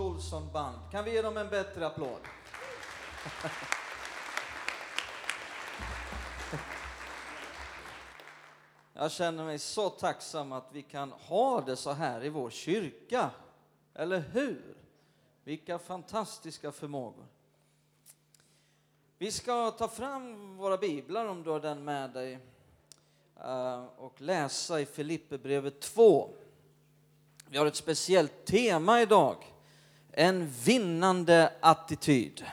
Olsson Band. Kan vi ge dem en bättre applåd? Jag känner mig så tacksam att vi kan ha det så här i vår kyrka. Eller hur? Vilka fantastiska förmågor. Vi ska ta fram våra biblar om du har den med dig eh, och läsa i Filipperbrevet 2. Vi har ett speciellt tema idag. En vinnande attityd.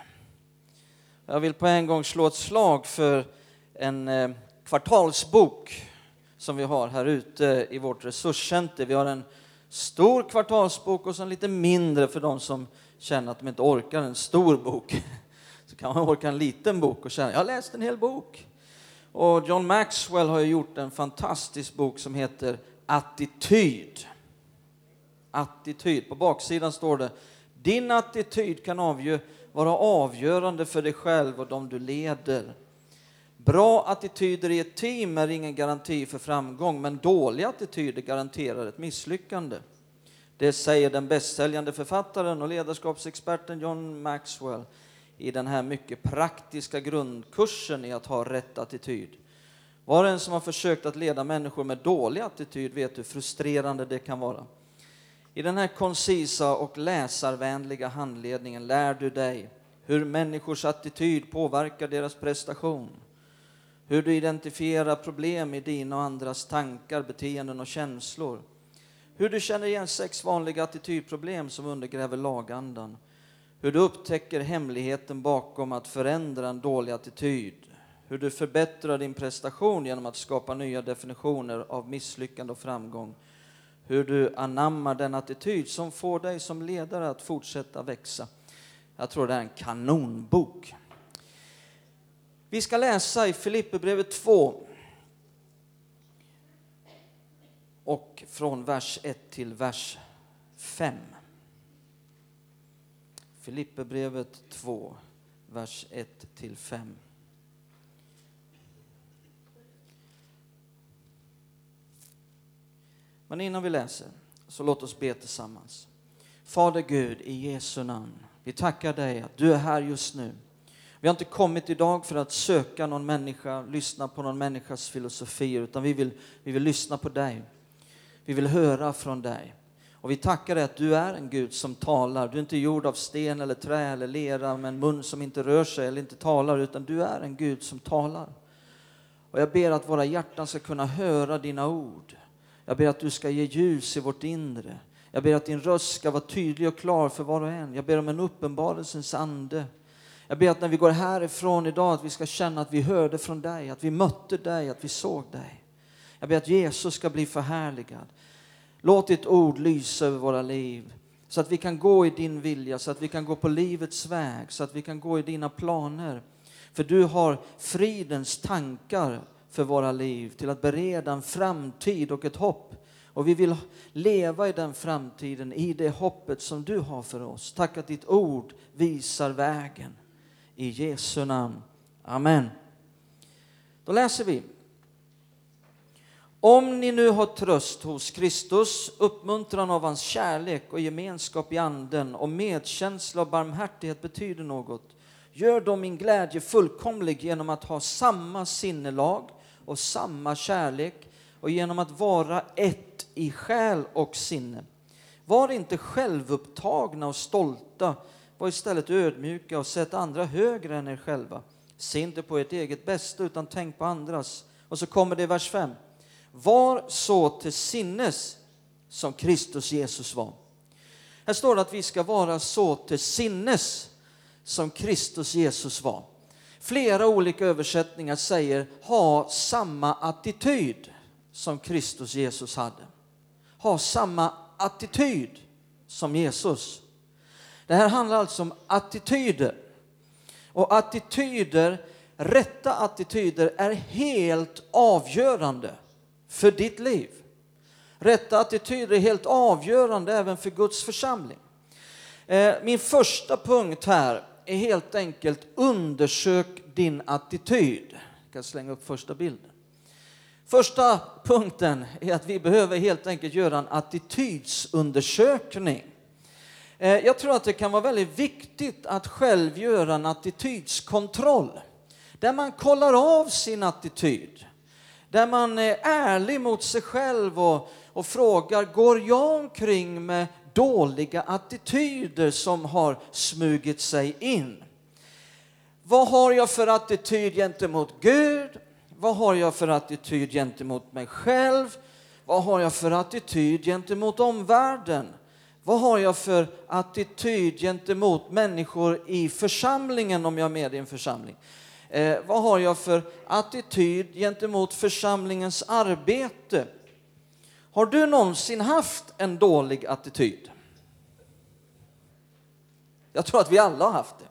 Jag vill på en gång slå ett slag för en eh, kvartalsbok som vi har här ute i vårt resurscenter. Vi har en stor kvartalsbok och sen en lite mindre för de som känner att de inte orkar en stor bok. Så kan man orka en liten bok och känna, jag har läst en hel bok. Och John Maxwell har gjort en fantastisk bok som heter Attityd attityd. På baksidan står det din attityd kan avgö vara avgörande för dig själv och de du leder. Bra attityder i ett team är ingen garanti för framgång, men dåliga attityder garanterar ett misslyckande. Det säger den bästsäljande författaren och ledarskapsexperten John Maxwell i den här mycket praktiska grundkursen i att ha rätt attityd. Var och en som har försökt att leda människor med dålig attityd vet hur frustrerande det kan vara. I den här koncisa och läsarvänliga handledningen lär du dig hur människors attityd påverkar deras prestation, hur du identifierar problem i dina och andras tankar, beteenden och känslor, hur du känner igen sex vanliga attitydproblem som undergräver lagandan, hur du upptäcker hemligheten bakom att förändra en dålig attityd, hur du förbättrar din prestation genom att skapa nya definitioner av misslyckande och framgång, hur du anammar den attityd som får dig som ledare att fortsätta växa. Jag tror det är en kanonbok. Vi ska läsa i Filipperbrevet 2 och från vers 1 till vers 5. Filipperbrevet 2, vers 1 till 5. Men innan vi läser, så låt oss be tillsammans. Fader Gud, i Jesu namn, vi tackar dig att du är här just nu. Vi har inte kommit idag för att söka någon människa, lyssna på någon människas filosofier, utan vi vill, vi vill lyssna på dig. Vi vill höra från dig. Och vi tackar dig att du är en Gud som talar. Du är inte gjord av sten eller trä eller lera med en mun som inte rör sig eller inte talar, utan du är en Gud som talar. Och jag ber att våra hjärtan ska kunna höra dina ord. Jag ber att du ska ge ljus i vårt inre. Jag ber att din röst ska vara tydlig och klar för var och en. Jag ber om en uppenbarelsens ande. Jag ber att när vi går härifrån idag att vi ska känna att vi hörde från dig, att vi mötte dig, att vi såg dig. Jag ber att Jesus ska bli förhärligad. Låt ditt ord lysa över våra liv så att vi kan gå i din vilja, så att vi kan gå på livets väg, så att vi kan gå i dina planer. För du har fridens tankar för våra liv, till att bereda en framtid och ett hopp. Och vi vill leva i den framtiden, i det hoppet som du har för oss. Tack att ditt ord visar vägen. I Jesu namn. Amen. Då läser vi. Om ni nu har tröst hos Kristus, uppmuntran av hans kärlek och gemenskap i anden och medkänsla och barmhärtighet betyder något, gör då min glädje fullkomlig genom att ha samma sinnelag, och samma kärlek och genom att vara ett i själ och sinne. Var inte självupptagna och stolta, var istället ödmjuka och sätt andra högre än er själva. Se inte på ert eget bästa utan tänk på andras. Och så kommer det i vers 5. Var så till sinnes som Kristus Jesus var. Här står det att vi ska vara så till sinnes som Kristus Jesus var. Flera olika översättningar säger ha samma attityd som Kristus Jesus hade. Ha samma attityd som Jesus. Det här handlar alltså om attityder. Och attityder, rätta attityder är helt avgörande för ditt liv. Rätta attityder är helt avgörande även för Guds församling. Eh, min första punkt här är helt enkelt undersök din attityd. Jag kan slänga upp första bilden. Första punkten är att vi behöver helt enkelt göra en attitydsundersökning. Eh, jag tror att det kan vara väldigt viktigt att själv göra en attitydskontroll där man kollar av sin attityd. Där man är ärlig mot sig själv och, och frågar, går jag omkring med dåliga attityder som har smugit sig in? Vad har jag för attityd gentemot Gud? Vad har jag för attityd gentemot mig själv? Vad har jag för attityd gentemot omvärlden? Vad har jag för attityd gentemot människor i församlingen om jag är med i en församling? Eh, vad har jag för attityd gentemot församlingens arbete? Har du någonsin haft en dålig attityd? Jag tror att vi alla har haft det.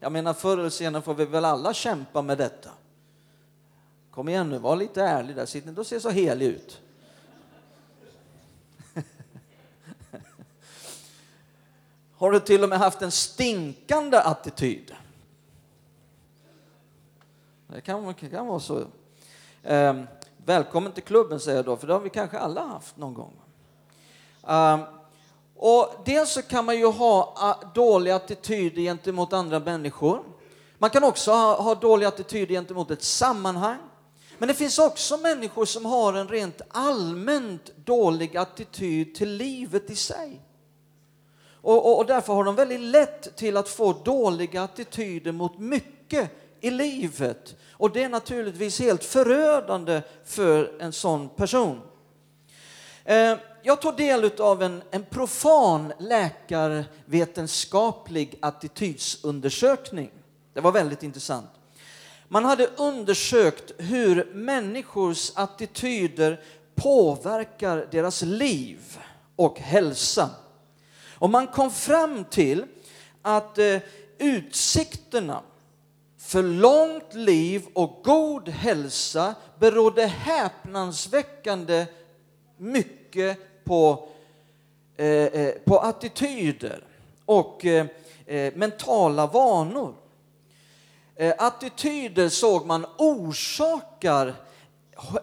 Jag menar förr eller senare får vi väl alla kämpa med detta. Kom igen nu, var lite ärlig där, sitt inte och se så helig ut. Har du till och med haft en stinkande attityd? Det kan, kan vara så. Eh, välkommen till klubben säger jag då, för det har vi kanske alla haft någon gång. Ehm, och dels så kan man ju ha dålig dåliga attityder gentemot andra människor. Man kan också ha, ha dåliga attityder gentemot ett sammanhang. Men det finns också människor som har en rent allmänt dålig attityd till livet i sig. Och, och, och, därför har de väldigt lätt till att få dåliga attityder mot mycket i livet. Och det är naturligtvis helt förödande för en sån person. Eh, jag tog del av en, en profan läkarvetenskaplig attitydsundersökning. Det var väldigt intressant. Man hade undersökt hur människors attityder påverkar deras liv och hälsa. Och man kom fram till att eh, utsikterna för långt liv och god hälsa berodde häpnadsväckande mycket på, eh, eh, på attityder och eh, eh, mentala vanor. Eh, attityder såg man orsakar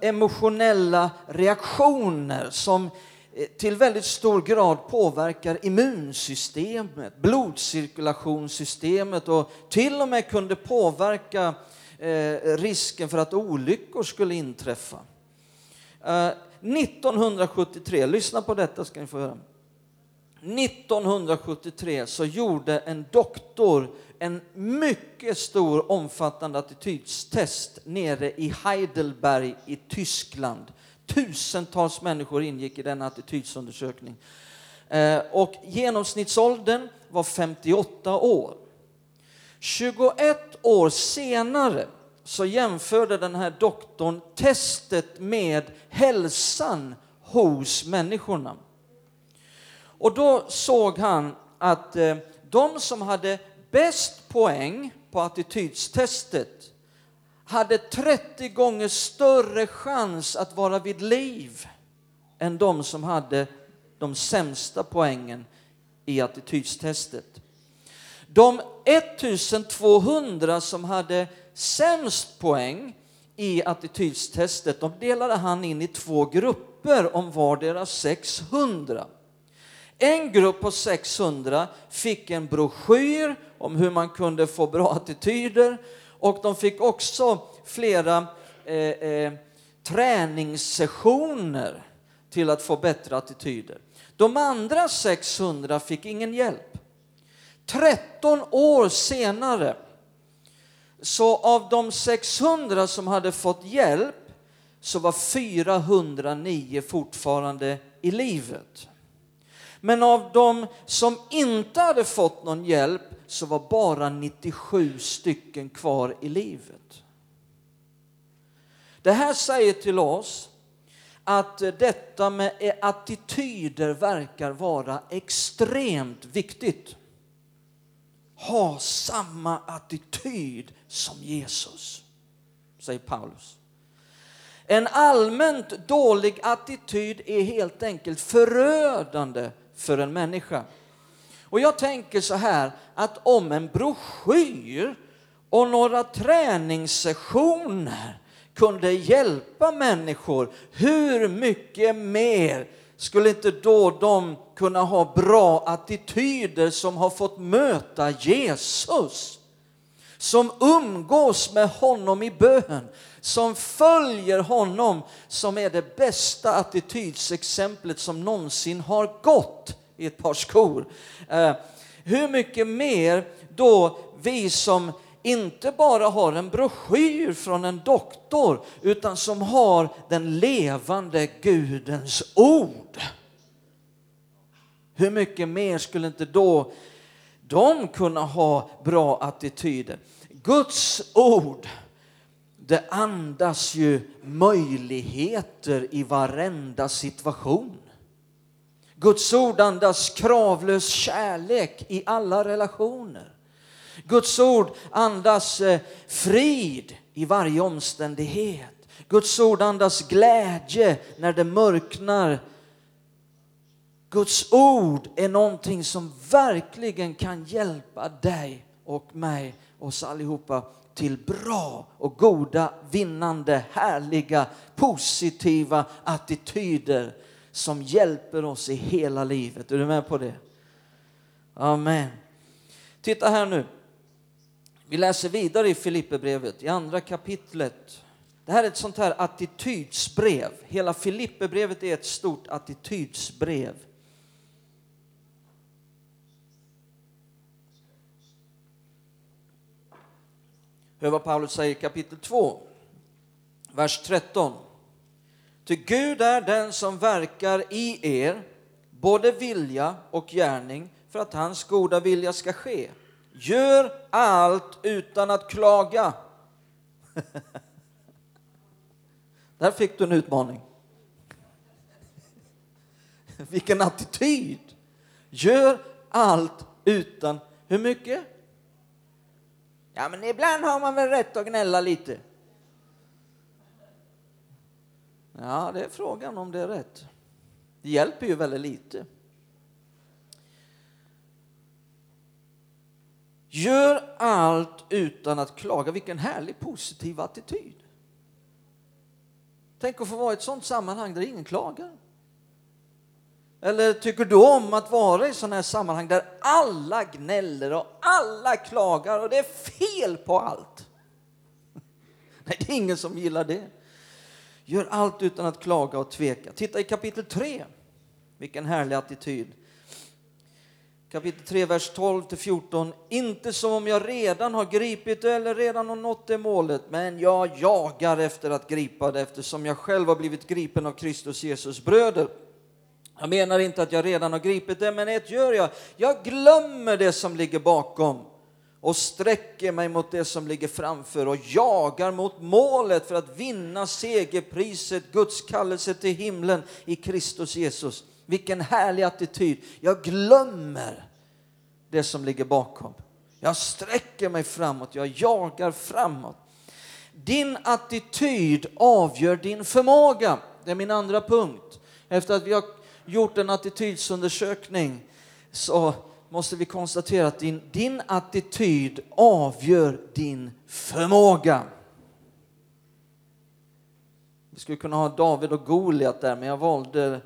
emotionella reaktioner som Eh, Eh, till väldigt stor grad påverkar immunsystemet, blodcirkulationssystemet och till och med kunde påverka eh, risken för att olyckor skulle inträffa. Eh, 1973, lyssna på detta ska ni få höra. 1973 så gjorde en doktor en mycket stor omfattande attitydstest nere i Heidelberg i Tyskland Tusentals människor ingick i denna attitydsundersökning. Eh, och genomsnittsåldern var 58 år. 21 år senare så jämförde den här doktorn testet med hälsan hos människorna. Och då såg han att eh, de som hade bäst poäng på attitydstestet hade 30 gånger större chans att vara vid liv än de som hade de sämsta poängen i attitydstestet. De 1200 som hade sämst poäng i attitydstestet, de delade han in i två grupper om vardera 600. En grupp på 600 fick en broschyr om hur man kunde få bra attityder och de fick också flera eh, eh, träningssessioner till att få bättre attityder. De andra 600 fick ingen hjälp. 13 år senare, så av de 600 som hade fått hjälp så var 409 fortfarande i livet. Men av de som inte hade fått någon hjälp så var bara 97 stycken kvar i livet. Det här säger till oss att detta med attityder verkar vara extremt viktigt. Ha samma attityd som Jesus, säger Paulus. En allmänt dålig attityd är helt enkelt förödande för en människa. Och jag tänker så här att om en broschyr och några träningssessioner kunde hjälpa människor, hur mycket mer skulle inte då de kunna ha bra attityder som har fått möta Jesus? Som umgås med honom i bön, som följer honom, som är det bästa attitydsexemplet som någonsin har gått i ett par skor. Eh, hur mycket mer då vi som inte bara har en broschyr från en doktor utan som har den levande Gudens ord. Hur mycket mer skulle inte då de kunna ha bra attityder? Guds ord, det andas ju möjligheter i varenda situation. Guds ord andas kravlös kärlek i alla relationer. Guds ord andas eh, frid i varje omständighet. Guds ord andas glädje när det mörknar. Guds ord är någonting som verkligen kan hjälpa dig och mig, oss allihopa, till bra och goda, vinnande, härliga, positiva attityder som hjälper oss i hela livet. Är du med på det? Amen. Titta här nu. Vi läser vidare i Filipperbrevet, i andra kapitlet. Det här är ett sånt här attitydsbrev. Hela Filipperbrevet är ett stort attitydsbrev. Hör vad Paulus säger i kapitel 2, vers 13. Ty Gud är den som verkar i er, både vilja och gärning, för att hans goda vilja ska ske. Gör allt utan att klaga. Där fick du en utmaning. Vilken attityd! Gör allt utan... Hur mycket? Ja, men ibland har man väl rätt att gnälla lite. Ja, det är frågan om det är rätt. Det hjälper ju väldigt lite. Gör allt utan att klaga. Vilken härlig positiv attityd. Tänk att få vara i ett sånt sammanhang där ingen klagar. Eller tycker du om att vara i sådana här sammanhang där alla gnäller och alla klagar och det är fel på allt? Nej, det är ingen som gillar det. Gör allt utan att klaga och tveka. Titta i kapitel 3. Vilken härlig attityd. Kapitel 3, vers 12 till 14. Inte som om jag redan har gripit det eller redan har nått det målet, men jag jagar efter att gripa det eftersom jag själv har blivit gripen av Kristus Jesus bröder. Jag menar inte att jag redan har gripit det, men ett gör jag. Jag glömmer det som ligger bakom och sträcker mig mot det som ligger framför och jagar mot målet för att vinna segerpriset, Guds kallelse till himlen i Kristus Jesus. Vilken härlig attityd. Jag glömmer det som ligger bakom. Jag sträcker mig framåt, jag jagar framåt. Din attityd avgör din förmåga. Det är min andra punkt. Efter att vi har gjort en attitydsundersökning så måste vi konstatera att din, din attityd avgör din förmåga. Vi skulle kunna ha David och Goliat där, men jag valde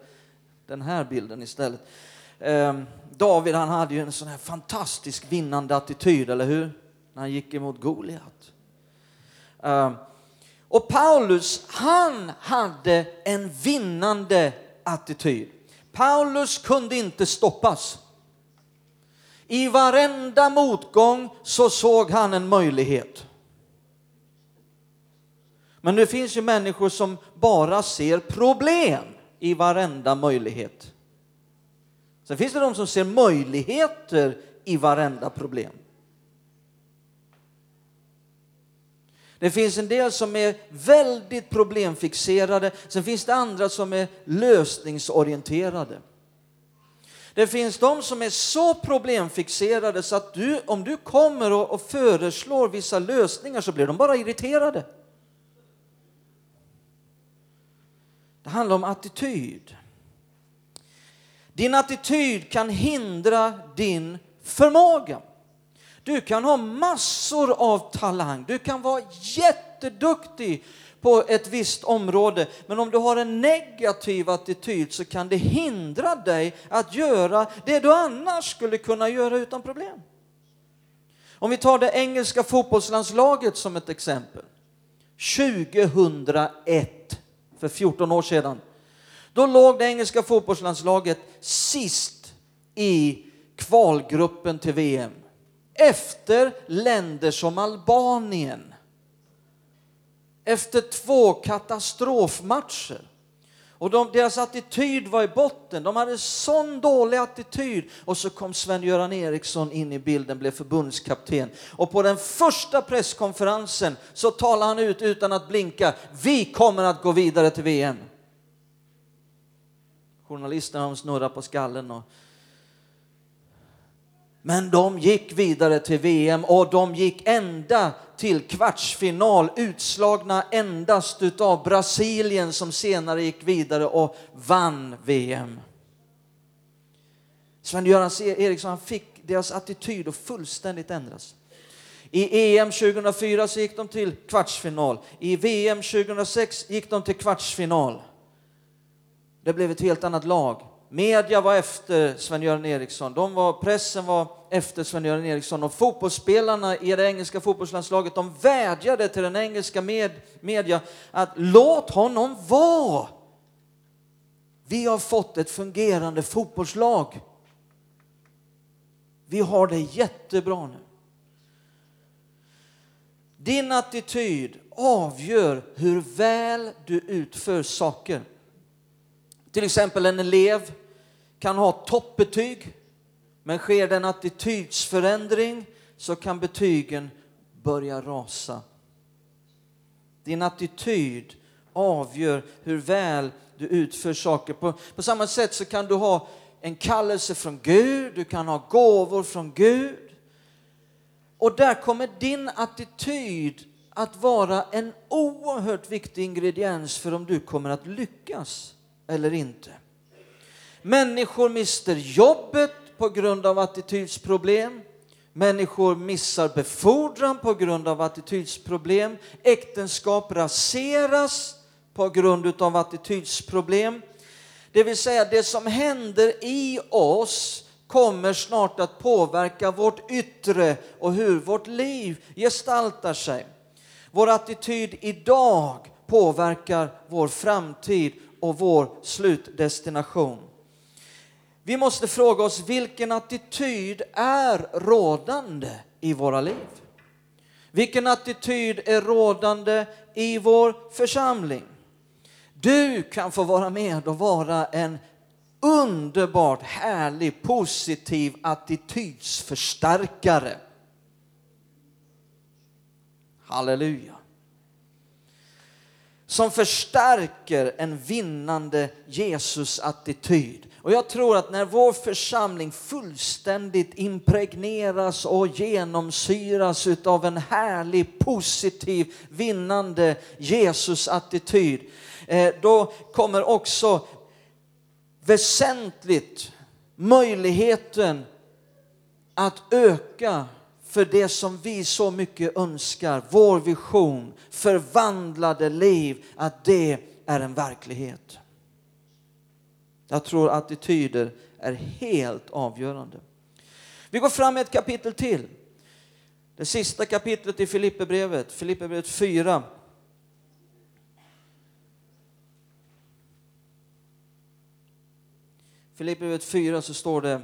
den här bilden istället. Ehm, David han hade ju en sån här fantastisk vinnande attityd, eller hur? När han gick emot Goliat. Ehm, och Paulus, han hade en vinnande attityd. Paulus kunde inte stoppas. I varenda motgång så såg han en möjlighet. Men det finns ju människor som bara ser problem i varenda möjlighet. Sen finns det de som ser möjligheter i varenda problem. Det finns en del som är väldigt problemfixerade, sen finns det andra som är lösningsorienterade. Det finns de som är så problemfixerade så att du, om du kommer och, och föreslår vissa lösningar så blir de bara irriterade. Det handlar om attityd. Din attityd kan hindra din förmåga. Du kan ha massor av talang, du kan vara jätteduktig på ett visst område, men om du har en negativ attityd så kan det hindra dig att göra det du annars skulle kunna göra utan problem. Om vi tar det engelska fotbollslandslaget som ett exempel. 2001, för 14 år sedan, då låg det engelska fotbollslandslaget sist i kvalgruppen till VM efter länder som Albanien. Efter två katastrofmatcher. Och de, deras attityd var i botten. De hade sån dålig attityd. Och så kom Sven-Göran Eriksson in i bilden, blev förbundskapten. Och på den första presskonferensen så talade han ut utan att blinka. Vi kommer att gå vidare till VM. Journalisterna snurrar på skallen och men de gick vidare till VM och de gick ända till kvartsfinal, utslagna endast utav Brasilien som senare gick vidare och vann VM. Sven-Göran Eriksson fick deras attityd att fullständigt ändras. I EM 2004 så gick de till kvartsfinal. I VM 2006 gick de till kvartsfinal. Det blev ett helt annat lag. Media var efter Sven-Göran Eriksson, de var, pressen var efter Sven-Göran Eriksson och fotbollsspelarna i det engelska fotbollslandslaget de vädjade till den engelska med, media att låt honom vara. Vi har fått ett fungerande fotbollslag. Vi har det jättebra nu. Din attityd avgör hur väl du utför saker. Till exempel en elev kan ha toppbetyg, men sker det en attitydsförändring så kan betygen börja rasa. Din attityd avgör hur väl du utför saker. På, på samma sätt så kan du ha en kallelse från Gud, du kan ha gåvor från Gud. Och där kommer din attityd att vara en oerhört viktig ingrediens för om du kommer att lyckas eller inte. Människor mister jobbet på grund av attitydsproblem. Människor missar befordran på grund av attitydsproblem. Äktenskap raseras på grund av attitydsproblem. Det vill säga, det som händer i oss kommer snart att påverka vårt yttre och hur vårt liv gestaltar sig. Vår attityd idag påverkar vår framtid och vår slutdestination. Vi måste fråga oss vilken attityd är rådande i våra liv? Vilken attityd är rådande i vår församling? Du kan få vara med och vara en underbart härlig, positiv attitydsförstärkare. Halleluja. Som förstärker en vinnande Jesus-attityd. Och jag tror att när vår församling fullständigt impregneras och genomsyras av en härlig, positiv, vinnande Jesus-attityd, eh, då kommer också väsentligt möjligheten att öka för det som vi så mycket önskar, vår vision, förvandlade liv, att det är en verklighet. Jag tror attityder är helt avgörande. Vi går fram ett kapitel till. Det sista kapitlet i Filipperbrevet, Filipperbrevet 4. Filipperbrevet 4 så står det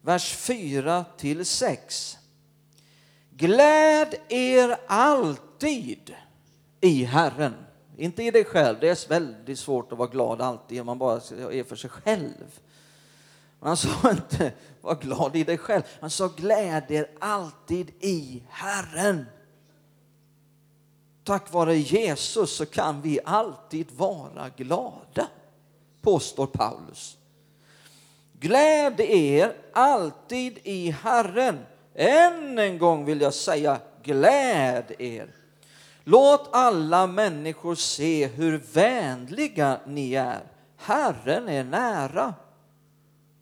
vers 4 till 6. Gläd er alltid i Herren. Inte i dig själv, det är väldigt svårt att vara glad alltid om man bara är för sig själv. Men han sa inte var glad i dig själv, han sa gläd er alltid i Herren. tack vare Jesus så kan vi alltid vara glada, påstår Paulus. Gläd er alltid i Herren. Än en gång vill jag säga gläd er. Låt alla människor se hur vänliga ni är. Herren är nära.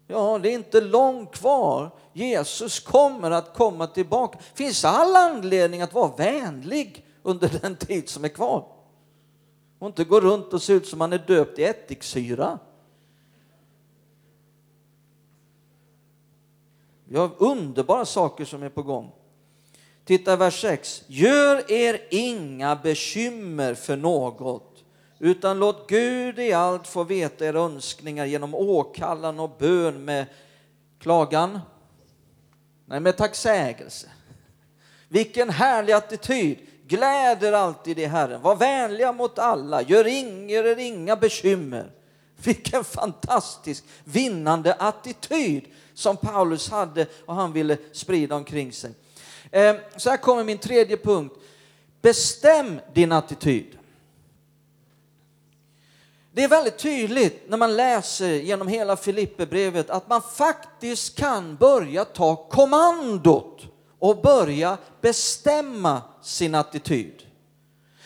Ja, det är inte långt kvar. Jesus kommer att komma tillbaka. Det finns all anledning att vara vänlig under den tid som är kvar. Och inte gå runt och se ut som man är döpt i ättiksyra. Vi har underbara saker som är på gång. Titta vers 6. Gör er inga bekymmer för något, utan låt Gud i allt få veta era önskningar genom åkallan och bön med klagan, nej med tacksägelse. Vilken härlig attityd! Gläder alltid i Herren, var vänliga mot alla, gör er inga bekymmer. Vilken fantastisk vinnande attityd som Paulus hade och han ville sprida omkring sig. Ehm, så här kommer min tredje punkt. Bestäm din attityd. Det är väldigt tydligt när man läser genom hela Filipperbrevet att man faktiskt kan börja ta kommandot och börja bestämma sin attityd.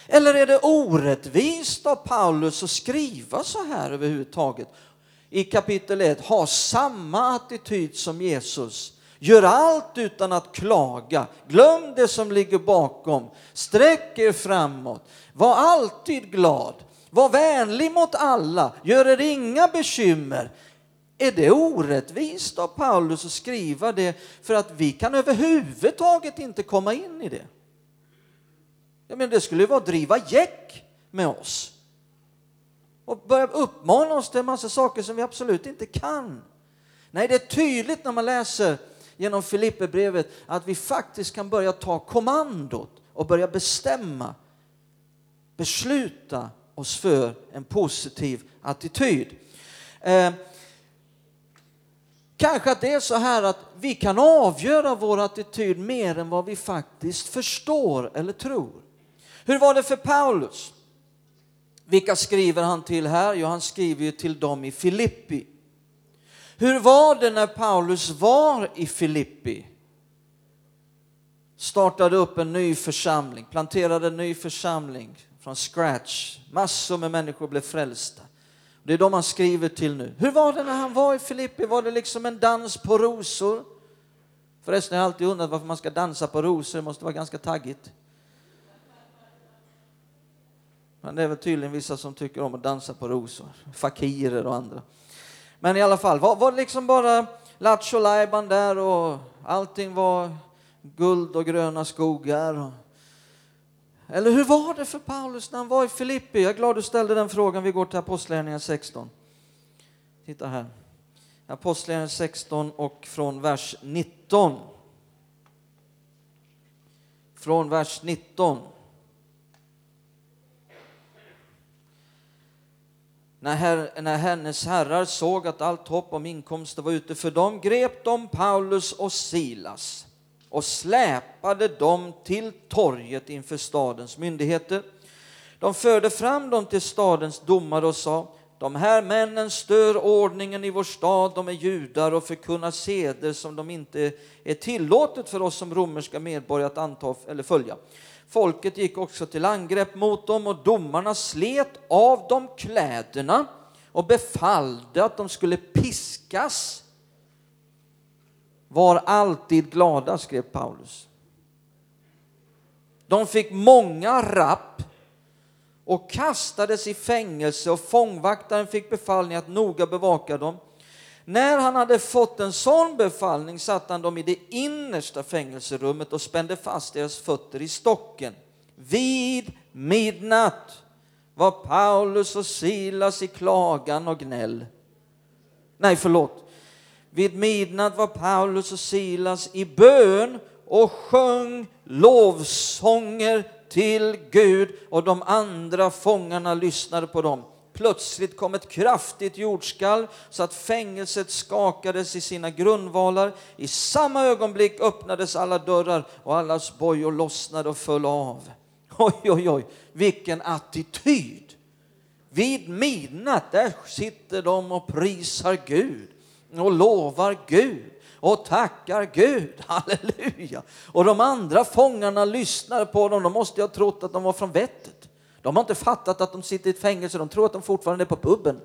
Eller är det orättvist av Paulus att skriva så här överhuvudtaget? I kapitel 1, ha samma attityd som Jesus. Gör allt utan att klaga. Glöm det som ligger bakom. Sträck er framåt. Var alltid glad. Var vänlig mot alla. Gör er inga bekymmer. Är det orättvist av Paulus att skriva det för att vi kan överhuvudtaget inte komma in i det? Jag menar, det skulle ju vara att driva gäck med oss och börja uppmana oss till en massa saker som vi absolut inte kan. Nej, det är tydligt när man läser genom Filipperbrevet att vi faktiskt kan börja ta kommandot och börja bestämma, besluta oss för en positiv attityd. Eh, kanske att det är så här att vi kan avgöra vår attityd mer än vad vi faktiskt förstår eller tror. Hur var det för Paulus? Vilka skriver han till här? Jo, han skriver ju till dem i Filippi. Hur var det när Paulus var i Filippi? Startade upp en ny församling, planterade en ny församling från scratch. Massor med människor blev frälsta. Det är de han skriver till nu. Hur var det när han var i Filippi? Var det liksom en dans på rosor? Förresten har jag alltid undrat varför man ska dansa på rosor, det måste vara ganska taggigt. Men det är väl tydligen vissa som tycker om att dansa på rosor, fakirer och andra. Men i alla fall, var, var det liksom bara lattjo Lajban där och allting var guld och gröna skogar? Och... Eller hur var det för Paulus när han var i Filippi? Jag är glad du ställde den frågan. Vi går till Apostlagärningarna 16. Titta här. Apostlagärningarna 16 och från vers 19. Från vers 19. När, her, när hennes herrar såg att allt hopp om inkomster var ute för dem grep de Paulus och Silas och släpade dem till torget inför stadens myndigheter. De förde fram dem till stadens domare och sa de här männen stör ordningen i vår stad, de är judar och förkunnar seder som de inte är tillåtet för oss som romerska medborgare att anta eller följa. Folket gick också till angrepp mot dem och domarna slet av dem kläderna och befallde att de skulle piskas. Var alltid glada, skrev Paulus. De fick många rapp och kastades i fängelse och fångvaktaren fick befallning att noga bevaka dem. När han hade fått en sån befallning satte han dem i det innersta fängelserummet och spände fast deras fötter i stocken. Vid midnatt var Paulus och Silas i klagan och gnäll. Nej, förlåt. Vid midnatt var Paulus och Silas i bön och sjöng lovsånger till Gud och de andra fångarna lyssnade på dem. Plötsligt kom ett kraftigt jordskalv så att fängelset skakades i sina grundvalar. I samma ögonblick öppnades alla dörrar och allas bojor lossnade och föll av. Oj, oj, oj, vilken attityd. Vid midnatt, där sitter de och prisar Gud och lovar Gud och tackar Gud. Halleluja! Och de andra fångarna lyssnar på dem. De måste ha trott att de var från vettet. De har inte fattat att de sitter i ett fängelse. De tror att de fortfarande är på puben.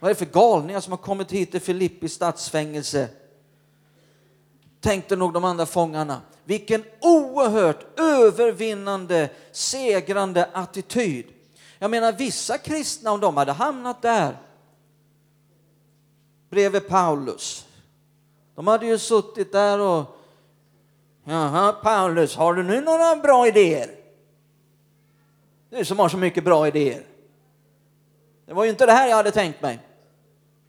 Vad är det för galningar som har kommit hit till Filippi stadsfängelse? Tänkte nog de andra fångarna. Vilken oerhört övervinnande, segrande attityd. Jag menar vissa kristna, om de hade hamnat där bredvid Paulus. De hade ju suttit där och Jaha, Paulus, har du nu några bra idéer? Du som har så mycket bra idéer. Det var ju inte det här jag hade tänkt mig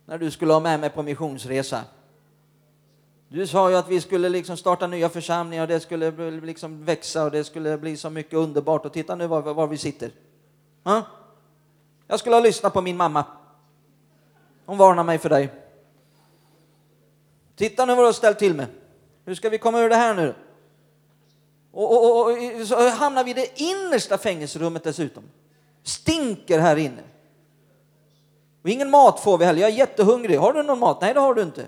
när du skulle ha med mig på missionsresa. Du sa ju att vi skulle liksom starta nya församlingar och det skulle liksom växa och det skulle bli så mycket underbart. Och titta nu var, var vi sitter. Ja? Jag skulle ha lyssnat på min mamma. Hon varnar mig för dig. Titta nu vad du har ställt till med. Hur ska vi komma ur det här nu? Och, och, och, så hamnar vi i det innersta fängelserummet dessutom. Stinker här inne. Och ingen mat får vi heller. Jag är jättehungrig. Har du någon mat? Nej, det har du inte.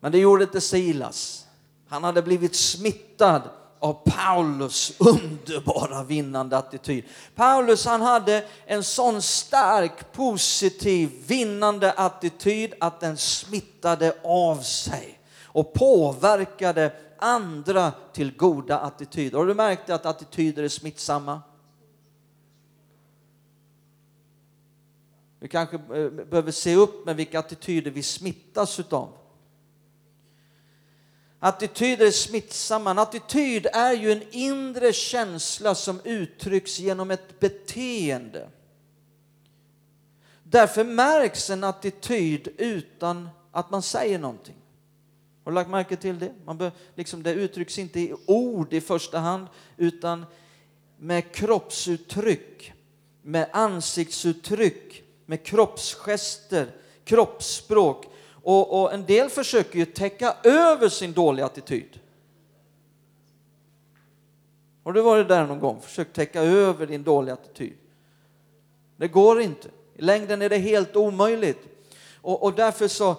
Men det gjorde inte Silas. Han hade blivit smittad av Paulus underbara vinnande attityd. Paulus han hade en sån stark, positiv, vinnande attityd att den smittade av sig och påverkade andra till goda attityder. Har du märkt att attityder är smittsamma? Vi kanske eh, behöver se upp med vilka attityder vi smittas utav. Attityder är smittsamma. En attityd är ju en inre känsla som uttrycks genom ett beteende. Därför märks en attityd utan att man säger någonting. Har du lagt märke till det? Man bör, liksom, det uttrycks inte i ord i första hand, utan med kroppsuttryck, med ansiktsuttryck, med kroppsgester, kroppsspråk. Och, och en del försöker ju täcka över sin dåliga attityd. Har du varit där någon gång? Försökt täcka över din dåliga attityd. Det går inte. I längden är det helt omöjligt. Och, och därför så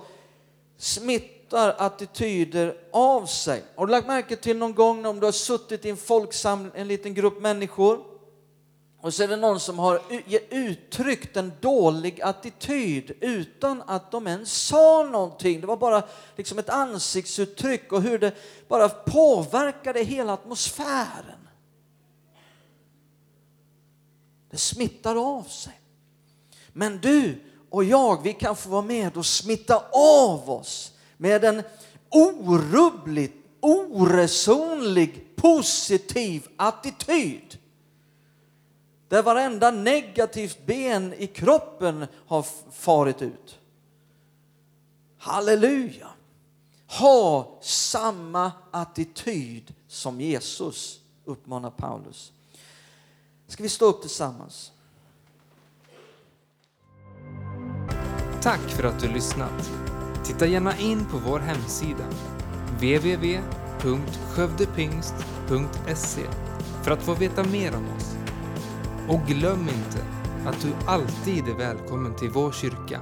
smittar attityder av sig. Har du lagt märke till någon gång om du har suttit i en folksamling, en liten grupp människor och så är det någon som har uttryckt en dålig attityd utan att de ens sa någonting. Det var bara liksom ett ansiktsuttryck och hur det bara påverkade hela atmosfären. Det smittar av sig. Men du och jag, vi kan få vara med och smitta av oss med en orubbligt, oresonlig, positiv attityd där varenda negativt ben i kroppen har farit ut. Halleluja! Ha samma attityd som Jesus, uppmanar Paulus. Ska vi stå upp tillsammans? Tack för att du lyssnat. Titta gärna in på vår hemsida, www.skövdepingst.se för att få veta mer om oss. Och glöm inte att du alltid är välkommen till vår kyrka.